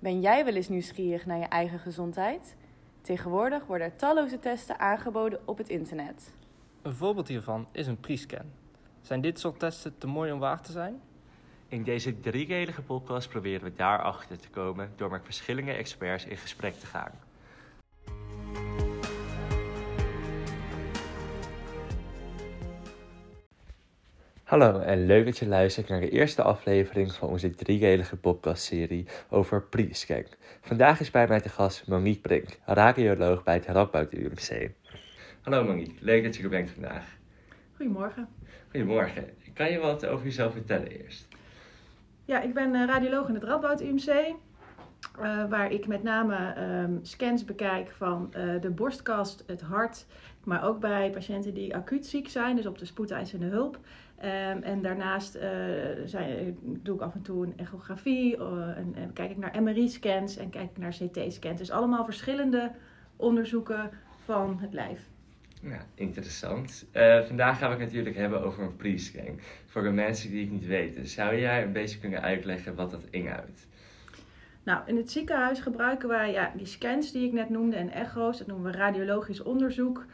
Ben jij wel eens nieuwsgierig naar je eigen gezondheid? Tegenwoordig worden er talloze testen aangeboden op het internet. Een voorbeeld hiervan is een pre-scan. Zijn dit soort testen te mooi om waar te zijn? In deze driedelige podcast proberen we daarachter te komen door met verschillende experts in gesprek te gaan. Hallo en leuk dat je luistert naar de eerste aflevering van onze driedelige podcastserie over pre-scan. Vandaag is bij mij te gast Monique Brink, radioloog bij het Radboud UMC. Hallo Monique, leuk dat je er bent vandaag. Goedemorgen. Goedemorgen. Kan je wat over jezelf vertellen eerst? Ja, ik ben eh, radioloog in het Radboud UMC. eh, waar ik met name ehm, scans bekijk van eh, de borstkast, het hart, maar ook bij patiënten die acuut ziek zijn, dus op de spoedeisende hulp. Ehm, en daarnaast eh, zijn, doe ik af en toe een echografie eh, en, en kijk ik naar MRI-scans en kijk ik naar CT-scans. Dus allemaal verschillende onderzoeken van het lijf. Ja, interessant. Eh, vandaag gaan we het natuurlijk hebben over een pre-scan. Voor de mensen die het niet weten, zou jij een beetje kunnen uitleggen wat dat inhoudt? Nou, in het ziekenhuis gebruiken wij ja, die scans die ik net noemde en echo's, dat noemen we radiologisch onderzoek,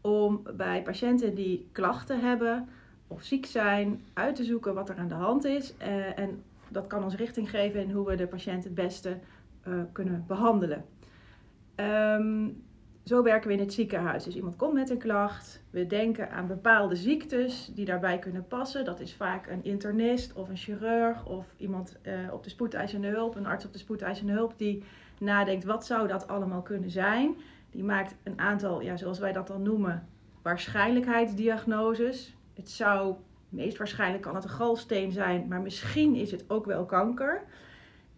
om bij patiënten die klachten hebben of ziek zijn uit te zoeken wat er aan de hand is. Eh, en dat kan ons richting geven in hoe we de patiënt het beste eh, kunnen behandelen. Ehm, zo werken we in het ziekenhuis. Dus iemand komt met een klacht. We denken aan bepaalde ziektes die daarbij kunnen passen. Dat is vaak een internist of een chirurg of iemand eh, op de spoedeisende hulp, een arts op de spoedeisende hulp die nadenkt wat zou dat allemaal kunnen zijn. Die maakt een aantal, ja, zoals wij dat dan noemen, waarschijnlijkheidsdiagnoses. Het zou, meest waarschijnlijk kan een galsteen zijn, maar misschien is het ook wel kanker.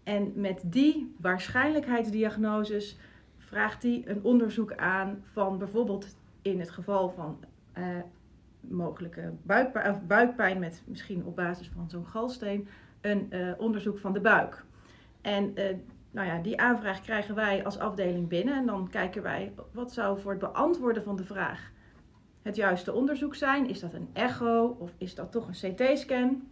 En met die waarschijnlijkheidsdiagnoses vraagt hij een onderzoek aan van bijvoorbeeld in het geval van eh, mogelijke buikpijn, of buikpijn met misschien op basis van zo'n galsteen een eh, onderzoek van de buik. En eh, nou ja, die aanvraag krijgen wij als afdeling binnen en dan kijken wij wat zou voor het beantwoorden van de vraag het juiste onderzoek zijn. Is dat een echo of is dat toch een CT-scan?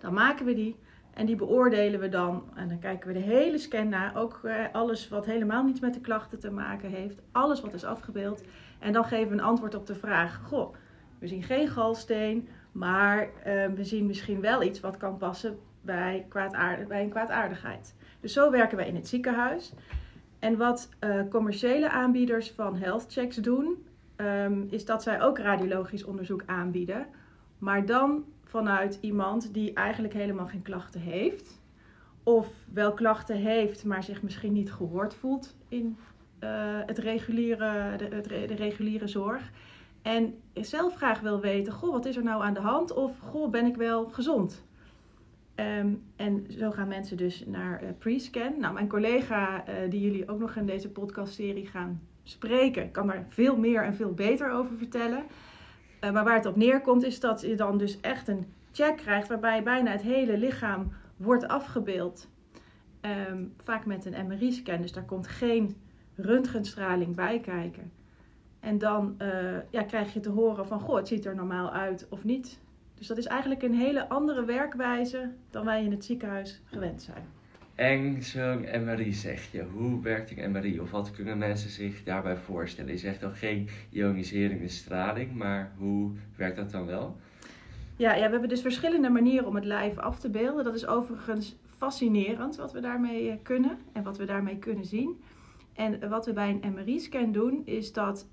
Dan maken we die. En die beoordelen we dan. En dan kijken we de hele scan naar. Ook eh, alles wat helemaal niets met de klachten te maken heeft. Alles wat is afgebeeld. En dan geven we een antwoord op de vraag. Goh, we zien geen galsteen. Maar eh, we zien misschien wel iets wat kan passen bij, bij een kwaadaardigheid. Dus zo werken wij in het ziekenhuis. En wat eh, commerciële aanbieders van health checks doen. Ehm, is dat zij ook radiologisch onderzoek aanbieden. Maar dan vanuit iemand die eigenlijk helemaal geen klachten heeft. Of wel klachten heeft, maar zich misschien niet gehoord voelt in eh, het reguliere, de, de reguliere zorg. En zelf graag wil weten, goh, wat is er nou aan de hand? Of, goh, ben ik wel gezond? Ehm, en zo gaan mensen dus naar eh, pre-scan. Nou, mijn collega, eh, die jullie ook nog in deze podcastserie gaan spreken, kan daar veel meer en veel beter over vertellen. Uh, maar waar het op neerkomt is dat je dan dus echt een check krijgt waarbij bijna het hele lichaam wordt afgebeeld. Ehm, vaak met een MRI-scan, dus daar komt geen röntgenstraling bij kijken. En dan uh, ja, krijg je te horen van, goh, het ziet er normaal uit of niet. Dus dat is eigenlijk een hele andere werkwijze dan wij in het ziekenhuis gewend zijn. En zo'n MRI zeg je, hoe werkt een MRI? Of wat kunnen mensen zich daarbij voorstellen? Je zegt al geen ioniserende straling, maar hoe werkt dat dan wel? Ja, ja, we hebben dus verschillende manieren om het lijf af te beelden. Dat is overigens fascinerend wat we daarmee kunnen en wat we daarmee kunnen zien. En wat we bij een MRI-scan doen, is dat,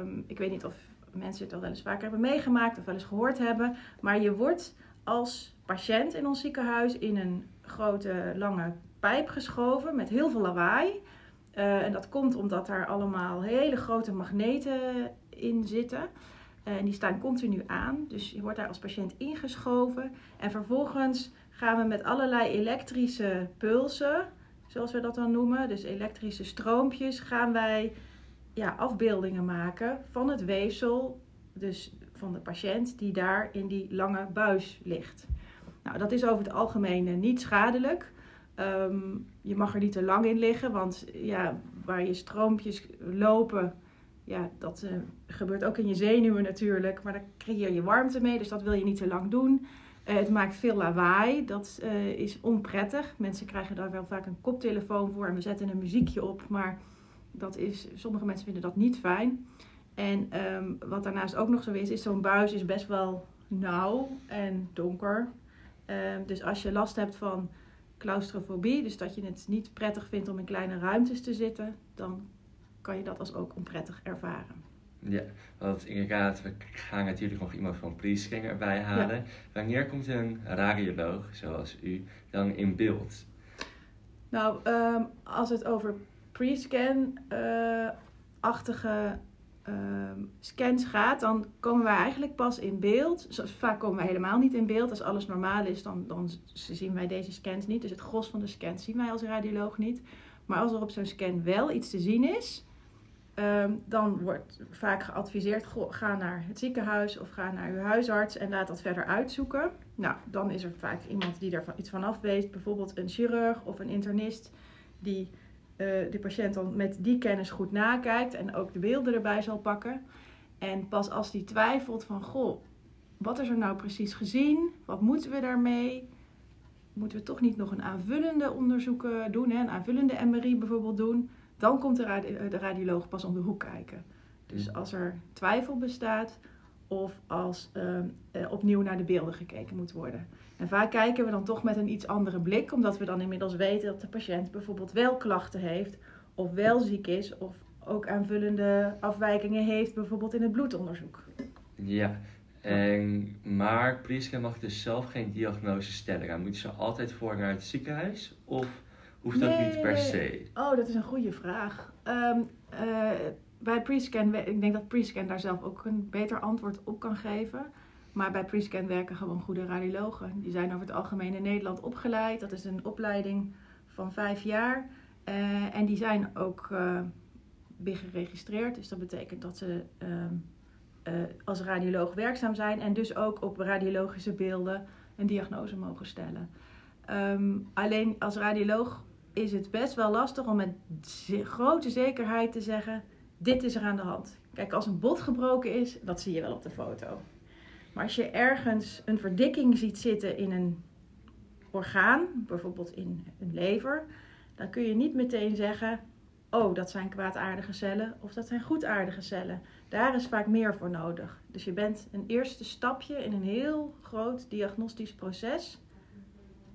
um, ik weet niet of mensen het al wel eens vaker hebben meegemaakt of wel eens gehoord hebben, maar je wordt als patiënt in ons ziekenhuis in een grote lange pijp geschoven met heel veel lawaai. Uh, en dat komt omdat daar allemaal hele grote magneten in zitten. Uh, en die staan continu aan. Dus je wordt daar als patiënt ingeschoven. En vervolgens gaan we met allerlei elektrische pulsen, zoals we dat dan noemen, dus elektrische stroompjes, gaan wij ja, afbeeldingen maken van het weefsel, dus van de patiënt die daar in die lange buis ligt. Nou, dat is over het algemeen uh, niet schadelijk. Um, je mag er niet te lang in liggen, want ja, waar je stroompjes lopen, ja, dat uh, gebeurt ook in je zenuwen natuurlijk. Maar daar creëer je warmte mee, dus dat wil je niet te lang doen. Eh, het maakt veel lawaai, dat eh, is onprettig. Mensen krijgen daar wel vaak een koptelefoon voor en we zetten een muziekje op, maar dat is, sommige mensen vinden dat niet fijn. En ehm, wat daarnaast ook nog zo is, is zo'n buis is best wel nauw en donker. Ehm, dus als je last hebt van claustrofobie, dus dat je het niet prettig vindt om in kleine ruimtes te zitten, dan kan je dat als ook onprettig ervaren. Ja, want inderdaad, we gaan natuurlijk nog iemand van Priesking erbij halen. Wanneer komt een radioloog, zoals u, dan in beeld? Nou, ehm, als het over pre-scan-achtige ehm, scans gaat, dan komen wij eigenlijk pas in beeld. Vaak komen wij helemaal niet in beeld. Als alles normaal is, dan, dan zien wij deze scans niet. Dus het gros van de scans zien wij als radioloog niet. Maar als er op zo'n scan wel iets te zien is, ehm, dan wordt vaak geadviseerd: ga naar het ziekenhuis of ga naar uw huisarts en laat dat verder uitzoeken. Nou, dan is er vaak iemand die er iets van af weet, bijvoorbeeld een chirurg of een internist, die de patiënt dan met die kennis goed nakijkt en ook de beelden erbij zal pakken. En pas als die twijfelt van, goh, wat is er nou precies gezien? Wat moeten we daarmee? Moeten we toch niet nog een aanvullende onderzoek eh, doen, hè? een aanvullende MRI bijvoorbeeld doen? Dan komt de, radi- eh, de radioloog pas om de hoek kijken. Dus als er twijfel bestaat of als eh, eh, opnieuw naar de beelden gekeken moet worden. En vaak kijken we dan toch met een iets andere blik, omdat we dan inmiddels weten dat de patiënt bijvoorbeeld wel klachten heeft, of wel ziek is, of ook aanvullende afwijkingen heeft, bijvoorbeeld in het bloedonderzoek. Ja, en, maar Priesking mag dus zelf geen diagnose stellen. Dan moeten ze altijd voor naar het ziekenhuis? Of hoeft dat Nee, niet per se? Oh, dat is een goede vraag. Ehm, eh, bij Prescan, ik denk dat Prescan daar zelf ook een beter antwoord op kan geven. Maar bij Prescan werken gewoon goede radiologen. Die zijn over het algemeen in Nederland opgeleid. Dat is een opleiding van vijf jaar. Eh, en die zijn ook eh BIG geregistreerd. Dus dat betekent dat ze eh, als radioloog werkzaam zijn. En dus ook op radiologische beelden een diagnose mogen stellen. Ehm, alleen als radioloog is het best wel lastig om met grote zekerheid te zeggen: dit is er aan de hand. Kijk, als een bot gebroken is, dat zie je wel op de foto. Maar als je ergens een verdikking ziet zitten in een orgaan, bijvoorbeeld in een lever, dan kun je niet meteen zeggen: oh, dat zijn kwaadaardige cellen of dat zijn goedaardige cellen. Daar is vaak meer voor nodig. Dus je bent een eerste stapje in een heel groot diagnostisch proces.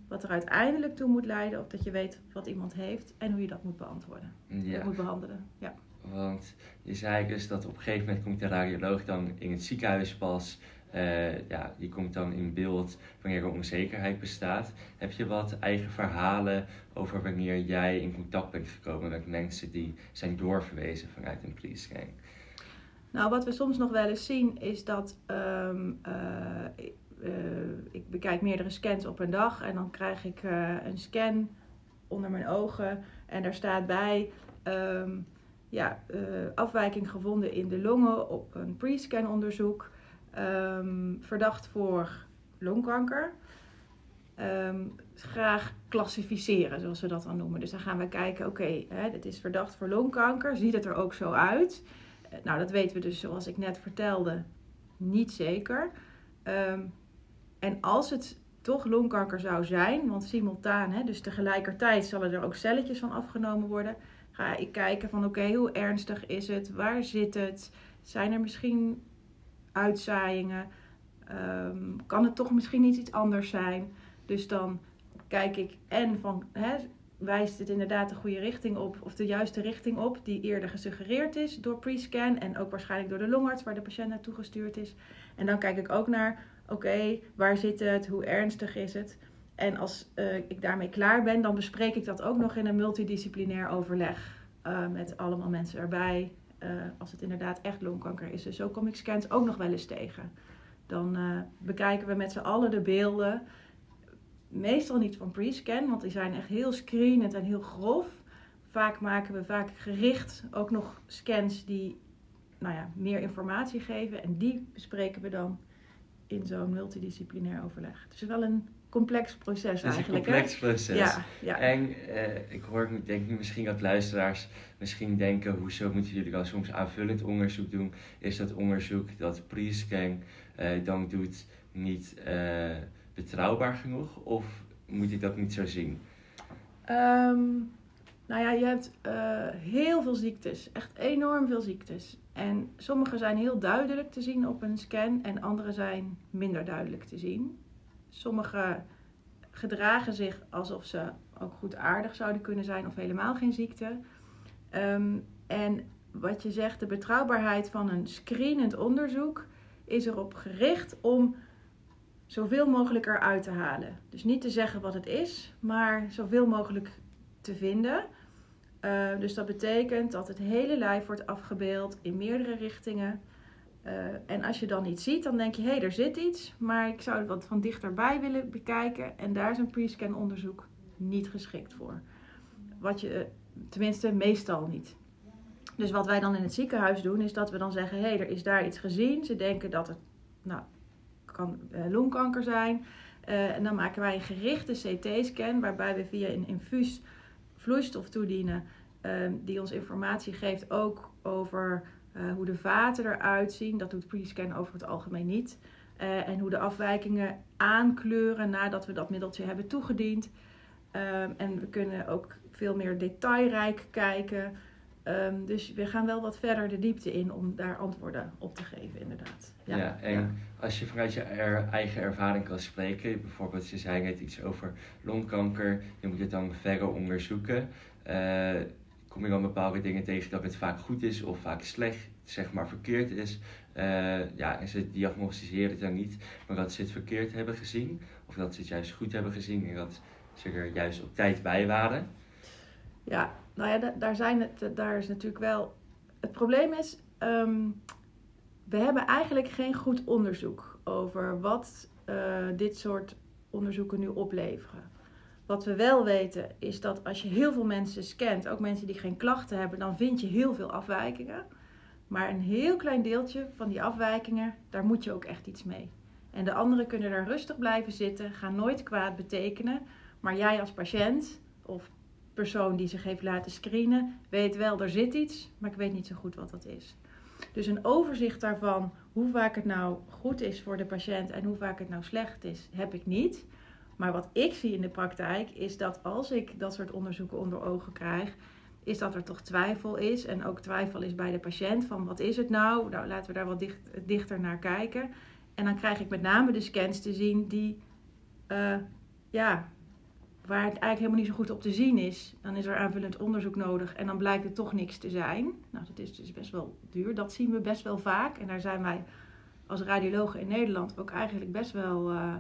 Wat er uiteindelijk toe moet leiden op dat je weet wat iemand heeft en hoe je dat moet beantwoorden. Ja, Dat moet behandelen. Ja. Want je zei dus dat op een gegeven moment komt de radioloog dan in het ziekenhuis pas. eh, ja, die komt dan in beeld wanneer er onzekerheid bestaat. Heb je wat eigen verhalen over wanneer jij in contact bent gekomen met mensen die zijn doorverwezen vanuit een police Nou, wat we soms nog wel eens zien is dat ehm, eh, eh, ik bekijk meerdere scans op een dag en dan krijg ik een scan onder mijn ogen en daar staat bij ehm, ja, eh, afwijking gevonden in de longen op een pre-scan onderzoek, Ehm, verdacht voor longkanker. Ehm, graag klassificeren, zoals we dat dan noemen. Dus dan gaan we kijken, oké, hè, dit is verdacht voor longkanker, ziet het er ook zo uit? Eh, Nou, dat weten we dus, zoals ik net vertelde, niet zeker. Ehm, en als het toch longkanker zou zijn, want simultaan, hè, dus tegelijkertijd zullen er ook celletjes van afgenomen worden, ga ik kijken van oké, hoe ernstig is het? Waar zit het? Zijn er misschien uitzaaiingen? Ehm, kan het toch misschien niet iets anders zijn? Dus dan kijk ik en van hè, wijst het inderdaad de goede richting op, of de juiste richting op, die eerder gesuggereerd is door pre-scan en ook waarschijnlijk door de longarts waar de patiënt naartoe gestuurd is. En dan kijk ik ook naar, oké, waar zit het, hoe ernstig is het? En als eh, ik daarmee klaar ben, dan bespreek ik dat ook nog in een multidisciplinair overleg eh, met allemaal mensen erbij, eh, als het inderdaad echt longkanker is. Dus zo kom ik scans ook nog wel eens tegen. Dan bekijken we met z'n allen de beelden meestal niet van pre-scan, want die zijn echt heel screenend en heel grof. Vaak maken we vaak gericht ook nog scans die nou ja, meer informatie geven. En die bespreken we dan in zo'n multidisciplinair overleg. Het is wel een complex proces Het is een eigenlijk. hè? complex proces. Ja, ja. En eh, ik hoor, ik denk nu misschien dat luisteraars misschien denken, hoezo moeten jullie dan soms aanvullend onderzoek doen? Is dat onderzoek dat pre-scan eh, dan doet niet eh, betrouwbaar genoeg of moet ik dat niet zo zien? Ehm, nou ja, je hebt heel veel ziektes, echt enorm veel ziektes. En sommige zijn heel duidelijk te zien op een scan en andere zijn minder duidelijk te zien. Sommige gedragen zich alsof ze ook goed aardig zouden kunnen zijn of helemaal geen ziekte. Ehm, en wat je zegt, de betrouwbaarheid van een screenend onderzoek is erop gericht om zoveel mogelijk eruit te halen. Dus niet te zeggen wat het is, maar zoveel mogelijk te vinden. Uh, dus dat betekent dat het hele lijf wordt afgebeeld in meerdere richtingen. Uh, en als je dan iets ziet, dan denk je, hé, hey, er zit iets, maar ik zou het wat van dichterbij willen bekijken. En daar is een pre-scan onderzoek niet geschikt voor. Wat je, tenminste, meestal niet. Dus wat wij dan in het ziekenhuis doen, is dat we dan zeggen: hé, hey, er is daar iets gezien. Ze denken dat het nou, kan uh, longkanker zijn. En dan maken wij een gerichte CT-scan, waarbij we via een infuus vloeistof toedienen, uh, die ons informatie geeft ook over uh, hoe de vaten eruit zien. Dat doet pre-scan over het algemeen niet. en hoe de afwijkingen aankleuren nadat we dat middeltje hebben toegediend. en we kunnen ook veel meer detailrijk kijken. Um, dus we gaan wel wat verder de diepte in om daar antwoorden op te geven, inderdaad. Ja, ja en ja. als je vanuit je er, eigen ervaring kan spreken, bijvoorbeeld je zei net iets over longkanker, je moet het dan verder onderzoeken. Uh, kom je dan bepaalde dingen tegen dat het vaak goed is of vaak slecht, zeg maar verkeerd is. Uh, ja, en ze diagnosticeren het dan niet, maar dat ze het verkeerd hebben gezien, of dat ze het juist goed hebben gezien en dat ze er juist op tijd bij waren. Ja, nou ja, daar, zijn het, daar is natuurlijk wel. Het probleem is, um, we hebben eigenlijk geen goed onderzoek over wat uh, dit soort onderzoeken nu opleveren. Wat we wel weten is dat als je heel veel mensen scant, ook mensen die geen klachten hebben, dan vind je heel veel afwijkingen. Maar een heel klein deeltje van die afwijkingen, daar moet je ook echt iets mee. En de anderen kunnen daar rustig blijven zitten, gaan nooit kwaad betekenen. Maar jij als patiënt of persoon die zich heeft laten screenen weet wel, er zit iets, maar ik weet niet zo goed wat dat is. Dus een overzicht daarvan, hoe vaak het nou goed is voor de patiënt en hoe vaak het nou slecht is, heb ik niet. Maar wat ik zie in de praktijk is dat als ik dat soort onderzoeken onder ogen krijg, is dat er toch twijfel is. En ook twijfel is bij de patiënt van wat is het nou? Nou, laten we daar wat dicht, dichter naar kijken. En dan krijg ik met name de scans te zien die uh, ja, waar het eigenlijk helemaal niet zo goed op te zien is, dan is er aanvullend onderzoek nodig en dan blijkt het toch niks te zijn. Nou, dat is dus best wel duur. Dat zien we best wel vaak. En daar zijn wij als radiologen in Nederland ook eigenlijk best wel uh,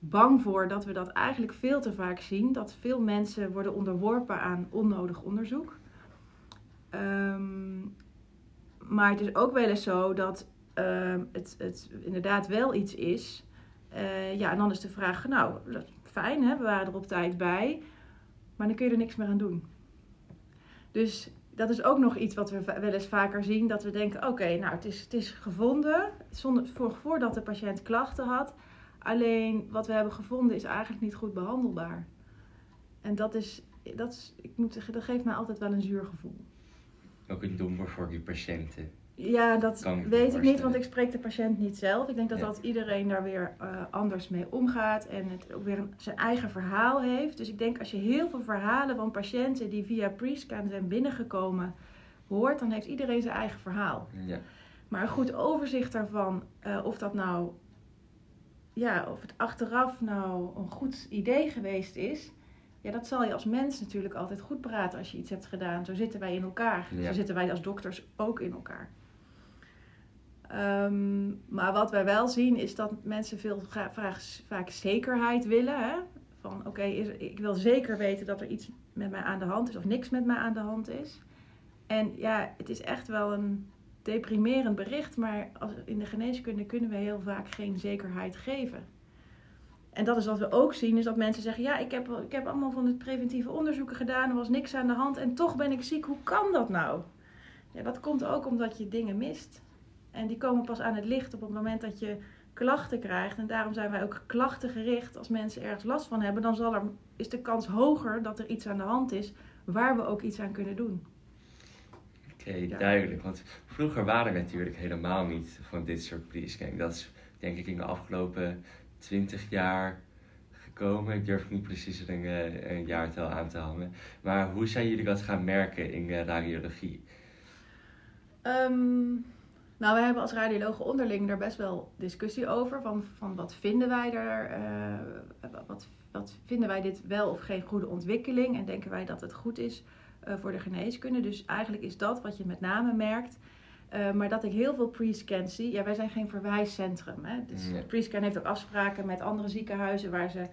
bang voor dat we dat eigenlijk veel te vaak zien. Dat veel mensen worden onderworpen aan onnodig onderzoek. Um, maar het is ook wel eens zo dat uh, het, het inderdaad wel iets is. Uh, ja, en dan is de vraag, nou, fijn, hè? we waren er op tijd bij. Maar dan kun je er niks meer aan doen. Dus dat is ook nog iets wat we wel eens vaker zien. Dat we denken, oké, nou het is, het is gevonden zonder, voor, voordat de patiënt klachten had. Alleen wat we hebben gevonden is eigenlijk niet goed behandelbaar. En dat, is, dat, is, ik moet zeggen, dat geeft mij altijd wel een zuur gevoel. Ook een domper voor die patiënten. Ja, dat weet ik niet, want ik spreek de patiënt niet zelf. Ik denk dat, ja. dat iedereen daar weer uh, anders mee omgaat en het ook weer een, zijn eigen verhaal heeft. Dus ik denk als je heel veel verhalen van patiënten die via pre-scan zijn binnengekomen hoort, dan heeft iedereen zijn eigen verhaal. Ja. Maar een goed overzicht daarvan, uh, of dat nou, ja, of het achteraf nou een goed idee geweest is. Ja, dat zal je als mens natuurlijk altijd goed praten als je iets hebt gedaan. Zo zitten wij in elkaar. Ja. Zo zitten wij als dokters ook in elkaar. Um, maar wat wij wel zien is dat mensen veel vaak, vaak zekerheid willen. Hè? Van oké, okay, ik wil zeker weten dat er iets met mij aan de hand is of niks met mij aan de hand is. En ja, het is echt wel een deprimerend bericht, maar als, in de geneeskunde kunnen we heel vaak geen zekerheid geven. En dat is wat we ook zien, is dat mensen zeggen: Ja, ik heb, ik heb allemaal van het preventieve onderzoeken gedaan, er was niks aan de hand en toch ben ik ziek. Hoe kan dat nou? Ja, dat komt ook omdat je dingen mist. En die komen pas aan het licht op het moment dat je klachten krijgt. En daarom zijn wij ook klachtengericht. Als mensen ergens last van hebben, dan zal er, is de kans hoger dat er iets aan de hand is waar we ook iets aan kunnen doen. Oké, okay, duidelijk. Want vroeger waren we natuurlijk helemaal niet van dit soort pre-scanning. Dat is denk ik in de afgelopen 20 jaar gekomen. Ik durf niet precies een, uh, een jaartal aan te hangen. Maar hoe zijn jullie dat gaan merken in uh, radiologie? Um, nou, we hebben als radiologen onderling daar best wel discussie over. Van, van wat vinden wij er, uh, wat, wat vinden wij dit wel of geen goede ontwikkeling? En denken wij dat het goed is voor de geneeskunde? Dus eigenlijk is dat wat je met name merkt. Uh, maar dat ik heel veel pre-scan zie. Ja, wij zijn geen verwijscentrum. Hè? Dus nee. pre-scan heeft ook afspraken met andere ziekenhuizen waar ze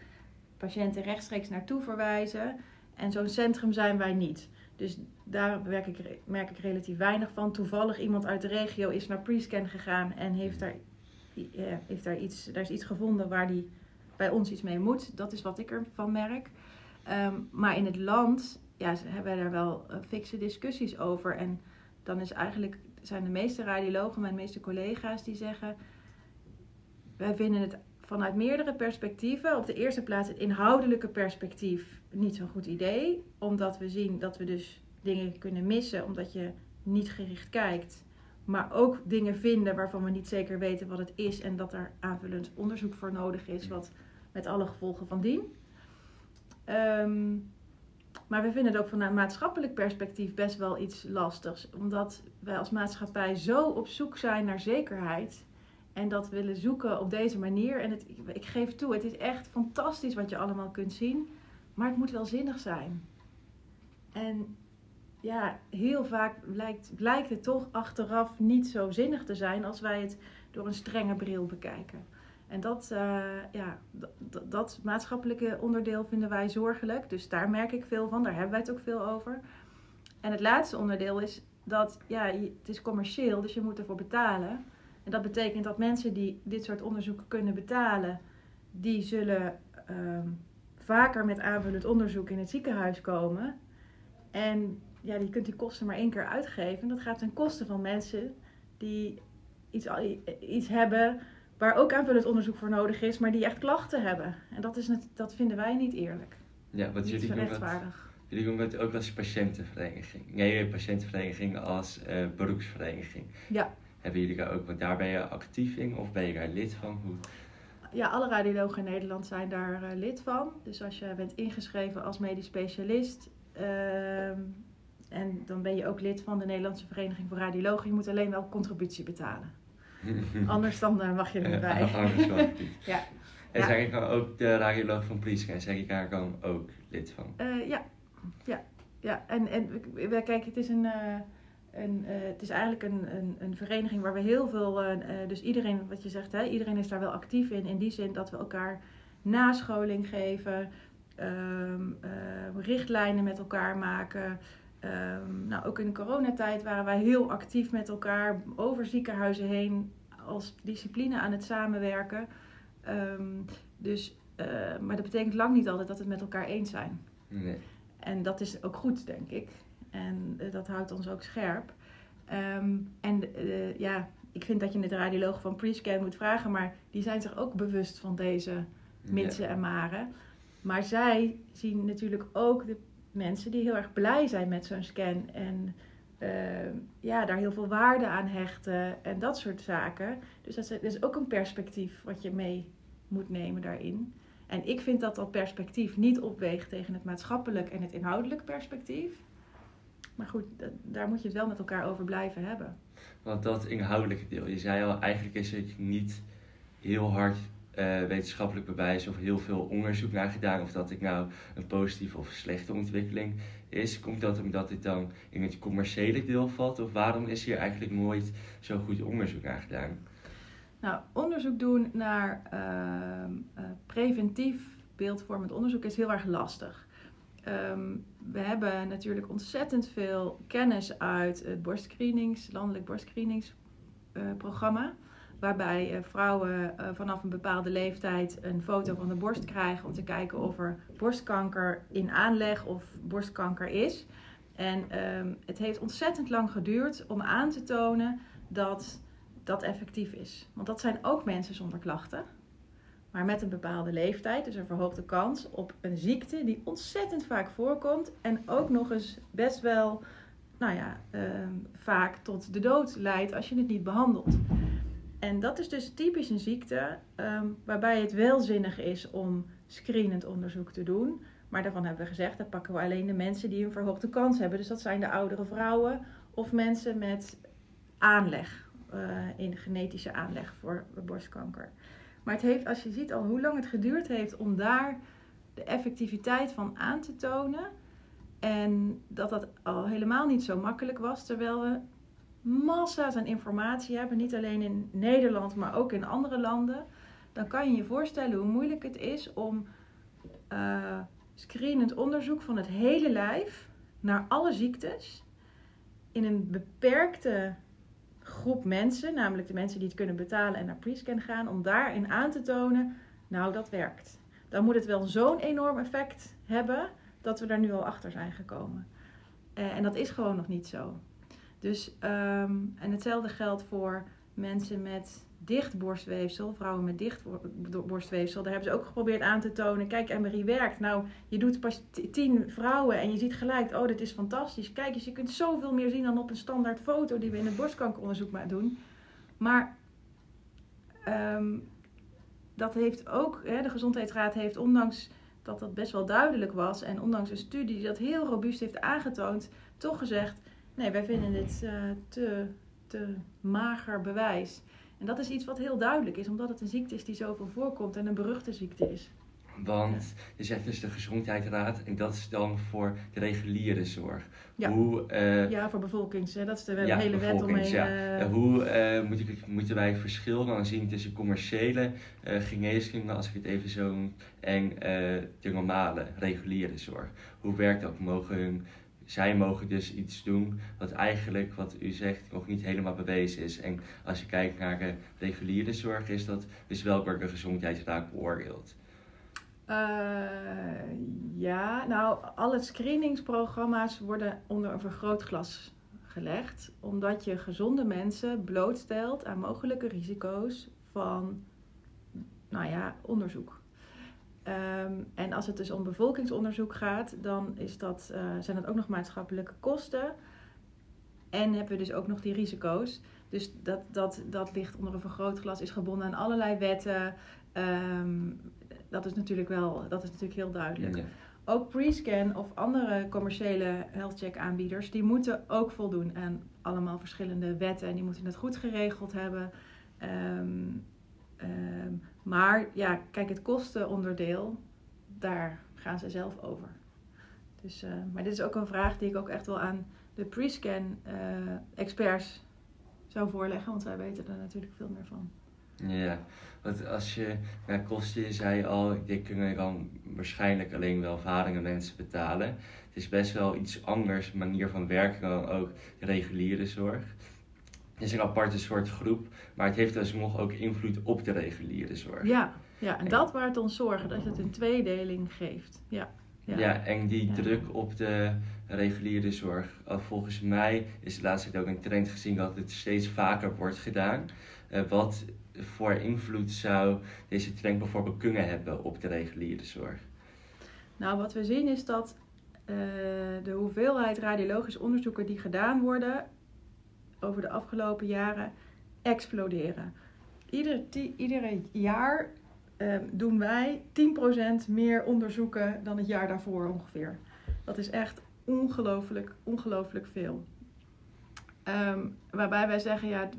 patiënten rechtstreeks naartoe verwijzen. En zo'n centrum zijn wij niet. Dus daar werk ik, merk ik relatief weinig van. Toevallig iemand uit de regio is naar pre-scan gegaan en heeft daar, ja, heeft daar, iets, daar is iets gevonden waar die bij ons iets mee moet. Dat is wat ik ervan merk. Um, maar in het land ja, hebben we daar wel uh, fikse discussies over. En dan is eigenlijk, zijn de meeste radiologen, mijn meeste collega's, die zeggen: wij vinden het vanuit meerdere perspectieven. Op de eerste plaats het inhoudelijke perspectief niet zo'n goed idee. Omdat we zien dat we dus dingen kunnen missen omdat je niet gericht kijkt. Maar ook dingen vinden waarvan we niet zeker weten wat het is. En dat er aanvullend onderzoek voor nodig is. Wat met alle gevolgen van dien. Um, maar we vinden het ook vanuit maatschappelijk perspectief best wel iets lastigs. Omdat wij als maatschappij zo op zoek zijn naar zekerheid en dat willen zoeken op deze manier. En het, ik geef toe, het is echt fantastisch wat je allemaal kunt zien. Maar het moet wel zinnig zijn. En ja, heel vaak blijkt, blijkt het toch achteraf niet zo zinnig te zijn als wij het door een strenge bril bekijken. En dat, uh, ja, dat, maatschappelijke onderdeel vinden wij zorgelijk. Dus daar merk ik veel van, daar hebben wij het ook veel over. En het laatste onderdeel is dat ja, het is commercieel, dus je moet ervoor betalen. En dat betekent dat mensen die dit soort onderzoeken kunnen betalen, die zullen um, vaker met aanvullend onderzoek in het ziekenhuis komen. En ja, die kunt die kosten maar één keer uitgeven. Dat gaat ten koste van mensen die iets, iets hebben waar ook aanvullend onderzoek voor nodig is, maar die echt klachten hebben. En dat, is net, dat vinden wij niet eerlijk. Ja, wat jullie doen, dat, jullie doen het ook als patiëntenvereniging. Nee, patiëntenvereniging als uh, beroepsvereniging. Ja. Hebben jullie daar ook, want daar ben je actief in of ben je daar lid van? Hoe? Ja, alle radiologen in Nederland zijn daar uh, lid van. Dus als je bent ingeschreven als medisch specialist, uh, en dan ben je ook lid van de Nederlandse Vereniging voor Radiologen, je moet alleen wel contributie betalen. Anders dan uh, mag je er niet bij. Anders mag niet. ja. En ja. zeg ik ook de radioloog van Priesca, zeg ik daar dan ook lid van? Uh, ja. ja, ja. En, en kijk, het is een... Uh, en, uh, het is eigenlijk een, een, een, vereniging waar we heel veel, dus iedereen, wat je zegt, hè, iedereen is daar wel actief in. In die zin dat we elkaar nascholing geven, um, uh, richtlijnen met elkaar maken. Um, nou, ook in de coronatijd waren wij heel actief met elkaar over ziekenhuizen heen als discipline aan het samenwerken. Um, dus, maar dat betekent lang niet altijd dat we het met elkaar eens zijn. Nee. En dat is ook goed, denk ik. En uh, dat houdt ons ook scherp. Um, en uh, ja, ik vind dat je het radioloog van Prescan moet vragen, maar die zijn zich ook bewust van deze mitsen en maren. Maar zij zien natuurlijk ook de mensen die heel erg blij zijn met zo'n scan en uh, ja, daar heel veel waarde aan hechten en dat soort zaken. Dus dat is, dat is ook een perspectief wat je mee moet nemen daarin. En ik vind dat dat perspectief niet opweegt tegen het maatschappelijk en het inhoudelijk perspectief. Maar goed, daar moet je het wel met elkaar over blijven hebben. Want dat inhoudelijke deel, je zei al, eigenlijk is het niet heel hard uh, wetenschappelijk bewijs of heel veel onderzoek naar gedaan of dat ik nou een positieve of slechte ontwikkeling is. Komt dat omdat dit dan in het commerciële deel valt of waarom is hier eigenlijk nooit zo goed onderzoek naar gedaan? Nou, onderzoek doen naar uh, uh, preventief beeldvormend onderzoek is heel erg lastig. Um, we hebben natuurlijk ontzettend veel kennis uit het borstscreenings, landelijk borstscreeningsprogramma. Waarbij uh, vrouwen uh, vanaf een bepaalde leeftijd een foto van de borst krijgen om te kijken of er borstkanker in aanleg of borstkanker is. En um, het heeft ontzettend lang geduurd om aan te tonen dat dat effectief is. Want dat zijn ook mensen zonder klachten maar met een bepaalde leeftijd. Dus een verhoogde kans op een ziekte die ontzettend vaak voorkomt en ook nog eens best wel, nou ja, uh, vaak tot de dood leidt als je het niet behandelt. En dat is dus typisch een ziekte ehm, waarbij het wel zinnig is om screenend onderzoek te doen. Maar daarvan hebben we gezegd, dat pakken we alleen de mensen die een verhoogde kans hebben. Dus dat zijn de oudere vrouwen of mensen met aanleg, uh, in genetische aanleg voor borstkanker. Maar het heeft, als je ziet al hoe lang het geduurd heeft om daar de effectiviteit van aan te tonen. En dat dat al helemaal niet zo makkelijk was, terwijl we massa's aan informatie hebben, niet alleen in Nederland, maar ook in andere landen. Dan kan je je voorstellen hoe moeilijk het is om uh, screenend onderzoek van het hele lijf naar alle ziektes in een beperkte groep mensen, namelijk de mensen die het kunnen betalen en naar prescan gaan, om daarin aan te tonen, nou dat werkt. Dan moet het wel zo'n enorm effect hebben dat we daar nu al achter zijn gekomen. Uh, en dat is gewoon nog niet zo. Dus, um, en hetzelfde geldt voor mensen met dicht borstweefsel, vrouwen met dicht borstweefsel. Daar hebben ze ook geprobeerd aan te tonen. Kijk, Emery werkt. Nou, je doet pas tien vrouwen en je ziet gelijk, oh, dit is fantastisch. Kijk eens, je kunt zoveel meer zien dan op een standaard foto die we in het borstkankeronderzoek maar doen. Maar um, dat heeft ook, hè, de Gezondheidsraad heeft, ondanks dat dat best wel duidelijk was en ondanks een studie die dat heel robuust heeft aangetoond, toch gezegd: nee, wij vinden dit uh, te, te mager bewijs. En dat is iets wat heel duidelijk is, omdat het een ziekte is die zoveel voorkomt en een beruchte ziekte is. Want je zegt dus de gezondheidsraad en dat is dan voor de reguliere zorg. Ja, hoe, uh, ja voor bevolkings. Hè? Dat is de ja, hele wet omheen. Ja. Uh, hoe uh, moet ik, moeten wij verschil dan zien tussen commerciële geneeskunde, als ik het even zo noem, en de normale, reguliere zorg? Hoe werkt dat? Mogen hun zij mogen dus iets doen wat eigenlijk, wat u zegt, nog niet helemaal bewezen is. En als je kijkt naar de reguliere zorg, is dat dus wel door gezondheidsraad beoordeeld. Uh, ja, nou, alle screeningsprogramma's worden onder een vergrootglas gelegd, omdat je gezonde mensen blootstelt aan mogelijke risico's van, nou ja, onderzoek. Um, en als het dus om bevolkingsonderzoek gaat, dan is dat, uh, zijn dat ook nog maatschappelijke kosten. En hebben we dus ook nog die risico's. Dus dat, dat, dat ligt onder een vergrootglas, is gebonden aan allerlei wetten. Um, dat is natuurlijk wel, dat is natuurlijk heel duidelijk. Ja. Ook Prescan of andere commerciële healthcheck aanbieders, die moeten ook voldoen aan allemaal verschillende wetten. En die moeten het goed geregeld hebben. Um, maar ja, kijk, het kostenonderdeel, daar gaan ze zelf over. Dus, uh, maar dit is ook een vraag die ik ook echt wel aan de pre-scan uh, experts zou voorleggen, want zij weten er natuurlijk veel meer van. Ja, want als je naar kosten, je zei al, dit kunnen dan waarschijnlijk alleen welvarende mensen betalen. Het is best wel iets anders, manier van werken dan ook reguliere zorg. Het is een aparte soort groep, maar het heeft dus nog ook invloed op de reguliere zorg. Ja, ja en dat waar het ons zorgen, dat het een tweedeling geeft. Ja, ja. ja en die druk op de reguliere zorg. Uh, volgens mij is de laatste tijd ook een trend gezien dat het steeds vaker wordt gedaan. Uh, wat voor invloed zou deze trend bijvoorbeeld kunnen hebben op de reguliere zorg? Nou, wat we zien is dat uh, de hoeveelheid radiologisch onderzoeken die gedaan worden over de afgelopen jaren exploderen. Ieder, iedere jaar uh, doen wij 10% meer onderzoeken dan het jaar daarvoor ongeveer. Dat is echt ongelooflijk, ongelooflijk veel. Um, waarbij wij zeggen, ja,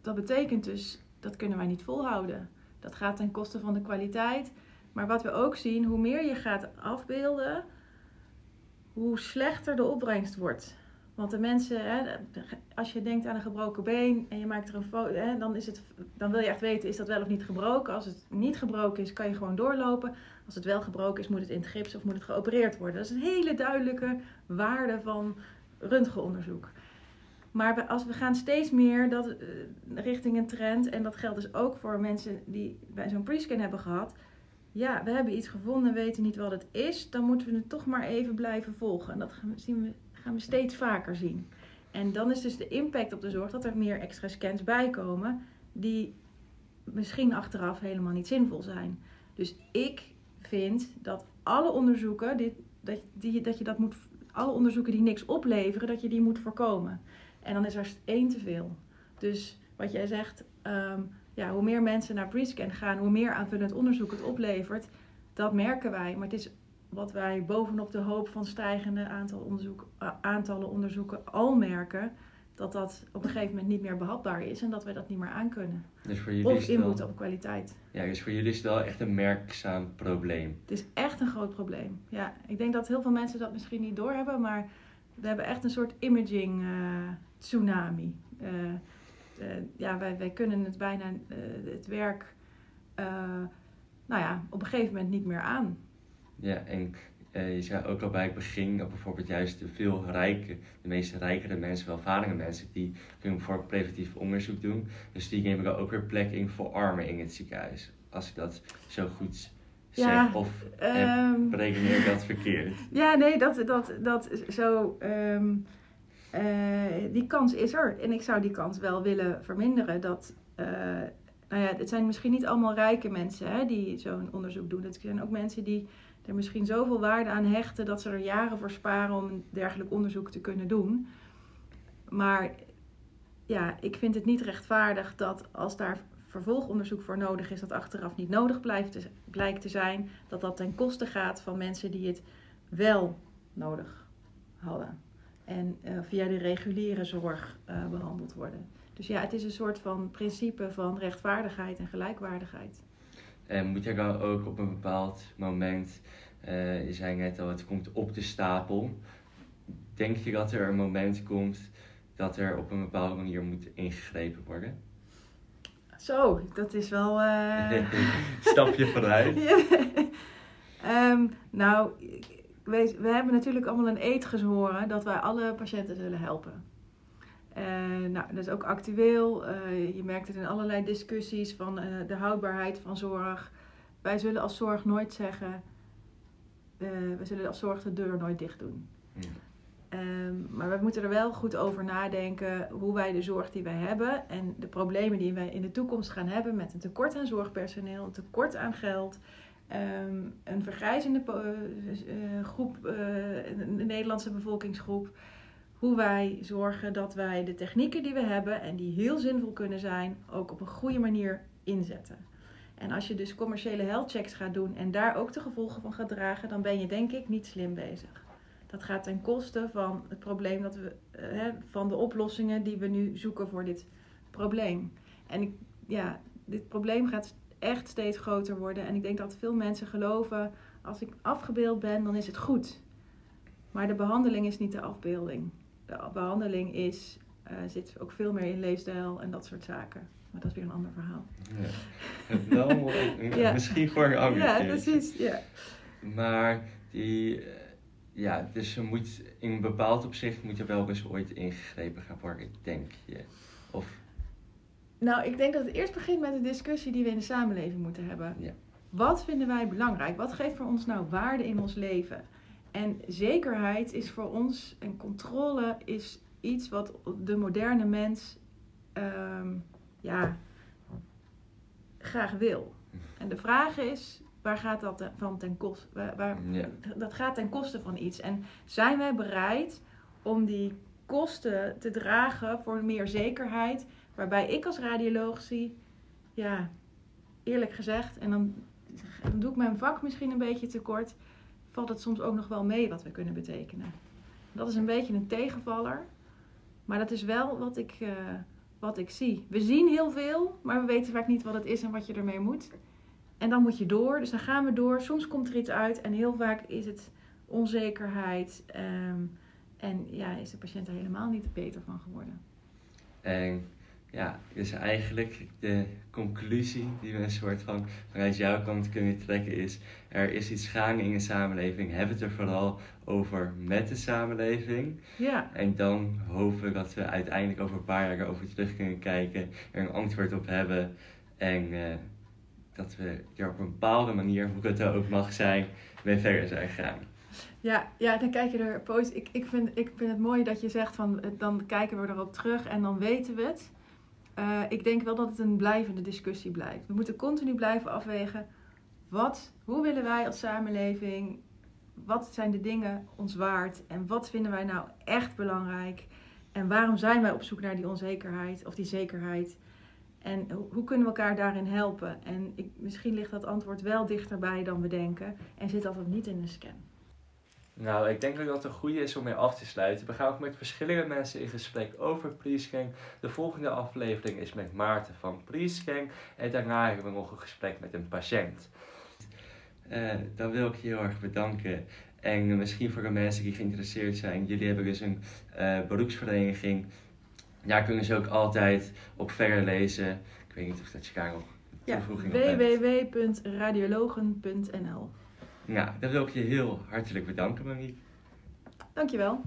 dat betekent dus, dat kunnen wij niet volhouden. Dat gaat ten koste van de kwaliteit. Maar wat we ook zien, hoe meer je gaat afbeelden, hoe slechter de opbrengst wordt. Want de mensen, hè, als je denkt aan een gebroken been en je maakt er een foto, hè, dan, is het, dan wil je echt weten, is dat wel of niet gebroken? Als het niet gebroken is, kan je gewoon doorlopen. Als het wel gebroken is, moet het in het gips of moet het geopereerd worden. Dat is een hele duidelijke waarde van röntgenonderzoek. Maar als we gaan steeds meer dat, uh, richting een trend, en dat geldt dus ook voor mensen die bij zo'n prescan hebben gehad. Ja, we hebben iets gevonden, weten niet wat het is, dan moeten we het toch maar even blijven volgen. En dat zien we gaan we steeds vaker zien. En dan is dus de impact op de zorg dat er meer extra scans bijkomen die misschien achteraf helemaal niet zinvol zijn. Dus ik vind dat alle onderzoeken, dit, dat, die, dat je dat moet, alle onderzoeken die niks opleveren, dat je die moet voorkomen. En dan is er één te veel. Dus wat jij zegt, ehm, ja, hoe meer mensen naar pre-scan gaan, hoe meer aanvullend onderzoek het oplevert. Dat merken wij. Maar het is wat wij bovenop de hoop van stijgende aantal onderzoek, aantallen onderzoeken al merken. Dat dat op een gegeven moment niet meer behapbaar is en dat we dat niet meer aankunnen. Dus voor jullie, Of inboet op kwaliteit. ja, dus voor jullie is het wel echt een merkzaam probleem. Het is echt een groot probleem. Ja, ik denk dat heel veel mensen dat misschien niet doorhebben, maar we hebben echt een soort imaging eh, tsunami. Eh, eh, ja, wij, wij kunnen het bijna, het werk, nou ja, op een gegeven moment niet meer aan. Ja, en eh, je zei ook al bij het begin dat bijvoorbeeld juist de veel rijke, de meeste rijkere mensen, welvarende mensen, die kunnen bijvoorbeeld preventief onderzoek doen. Dus die nemen dan ook weer plek in voor armen in het ziekenhuis. Als ik dat zo goed zeg. Ja, of eh, Ehm, berekeneer ik dat verkeerd? Ja, nee, dat, dat, dat zo. ehm, eh, die kans is er. En ik zou die kans wel willen verminderen. Dat, nou ja, het zijn misschien niet allemaal rijke mensen hè, die zo'n onderzoek doen. Het zijn ook mensen die er misschien zoveel waarde aan hechten dat ze er jaren voor sparen om een dergelijk onderzoek te kunnen doen. Maar ja, ik vind het niet rechtvaardig dat als daar vervolgonderzoek voor nodig is, dat achteraf niet nodig blijft blijkt te zijn, dat dat ten koste gaat van mensen die het wel nodig hadden. En eh, via de reguliere zorg eh, behandeld worden. Dus ja, het is een soort van principe van rechtvaardigheid en gelijkwaardigheid. En moet er dan ook op een bepaald moment, eh, je zei net al, het komt op de stapel. Denk je dat er een moment komt dat er op een bepaalde manier moet ingegrepen worden? Zo, dat is wel. eh, Stapje vooruit. Ehm, nou, we, we hebben natuurlijk allemaal een eed gezworen dat wij alle patiënten zullen helpen. Eh, nou, dat is ook actueel. Eh, je merkt het in allerlei discussies van eh, de houdbaarheid van zorg. Wij zullen als zorg nooit zeggen, we zullen als zorg de deur nooit dicht doen. Ja. Ehm, maar we moeten er wel goed over nadenken hoe wij de zorg die wij hebben en de problemen die wij in de toekomst gaan hebben met een tekort aan zorgpersoneel, een tekort aan geld, ehm, een vergrijzende groep, een Nederlandse bevolkingsgroep. Hoe wij zorgen dat wij de technieken die we hebben en die heel zinvol kunnen zijn, ook op een goede manier inzetten. En als je dus commerciële health checks gaat doen en daar ook de gevolgen van gaat dragen, dan ben je denk ik niet slim bezig. Dat gaat ten koste van het probleem dat we, eh, hè, van de oplossingen die we nu zoeken voor dit probleem. En ik, ja, dit probleem gaat echt steeds groter worden. En ik denk dat veel mensen geloven, als ik afgebeeld ben, dan is het goed. Maar de behandeling is niet de afbeelding. De behandeling is, eh, zit ook veel meer in leefstijl en dat soort zaken. Maar dat is weer een ander verhaal. Ja. Ja. misschien voor een Ja, keertje. precies. Ja. Maar die, eh, ja, dus er moet in een bepaald opzicht moet er wel eens ooit ingegrepen gaan worden, denk je. Of, Nou, ik denk dat het eerst begint met de discussie die we in de samenleving moeten hebben. Ja. Wat vinden wij belangrijk? Wat geeft voor ons nou waarde in ons leven? En zekerheid is voor ons, en controle is iets wat de moderne mens ehm, ja, graag wil. En de vraag is, waar gaat dat van ten koste? Waar, dat gaat ten koste van iets. En zijn wij bereid om die kosten te dragen voor meer zekerheid? Waarbij ik als radioloog zie, ja, eerlijk gezegd, en dan, dan doe ik mijn vak misschien een beetje tekort, valt het soms ook nog wel mee wat we kunnen betekenen. Dat is een beetje een tegenvaller, maar dat is wel wat ik, eh, wat ik zie. We zien heel veel, maar we weten vaak niet wat het is en wat je ermee moet. En dan moet je door, dus dan gaan we door. Soms komt er iets uit en heel vaak is het onzekerheid. ehm, en ja, is de patiënt er helemaal niet beter van geworden. En ja, dus eigenlijk de conclusie die we een soort van vanuit jouw kant kunnen trekken is: er is iets gaande in de samenleving. Heb het er vooral over met de samenleving. Ja, En dan hopen we dat we uiteindelijk over een paar jaar erover terug kunnen kijken, er een antwoord op hebben. En eh, dat we er op een bepaalde manier, hoe het ook mag zijn, mee verder zijn gegaan. ja, ja dan kijk je er positief. Ik, ik, vind, ik vind het mooi dat je zegt van eh, dan kijken we erop terug en dan weten we het. Eh, ik denk wel dat het een blijvende discussie blijft. We moeten continu blijven afwegen. Wat, hoe willen wij als samenleving? Wat zijn de dingen ons waard? En wat vinden wij nou echt belangrijk? En waarom zijn wij op zoek naar die onzekerheid of die zekerheid? En ho- hoe kunnen we elkaar daarin helpen? En ik, misschien ligt dat antwoord wel dichterbij dan we denken en zit dat ook niet in een scan. Nou, ik denk ook dat het een goede is om mee af te sluiten. We gaan ook met verschillende mensen in gesprek over Prescan. De volgende aflevering is met Maarten van Prescan. En daarna hebben we nog een gesprek met een patiënt. Eh, dan wil ik je heel erg bedanken. En misschien voor de mensen die geïnteresseerd zijn. Jullie hebben dus een eh, beroepsvereniging. Daar kunnen ze ook altijd op verder lezen. Ik weet niet of dat je daar nog Ja, toevoeging op hebt. www.radiologen.nl Nou, dan wil ik je heel hartelijk bedanken, Marie. Dankjewel.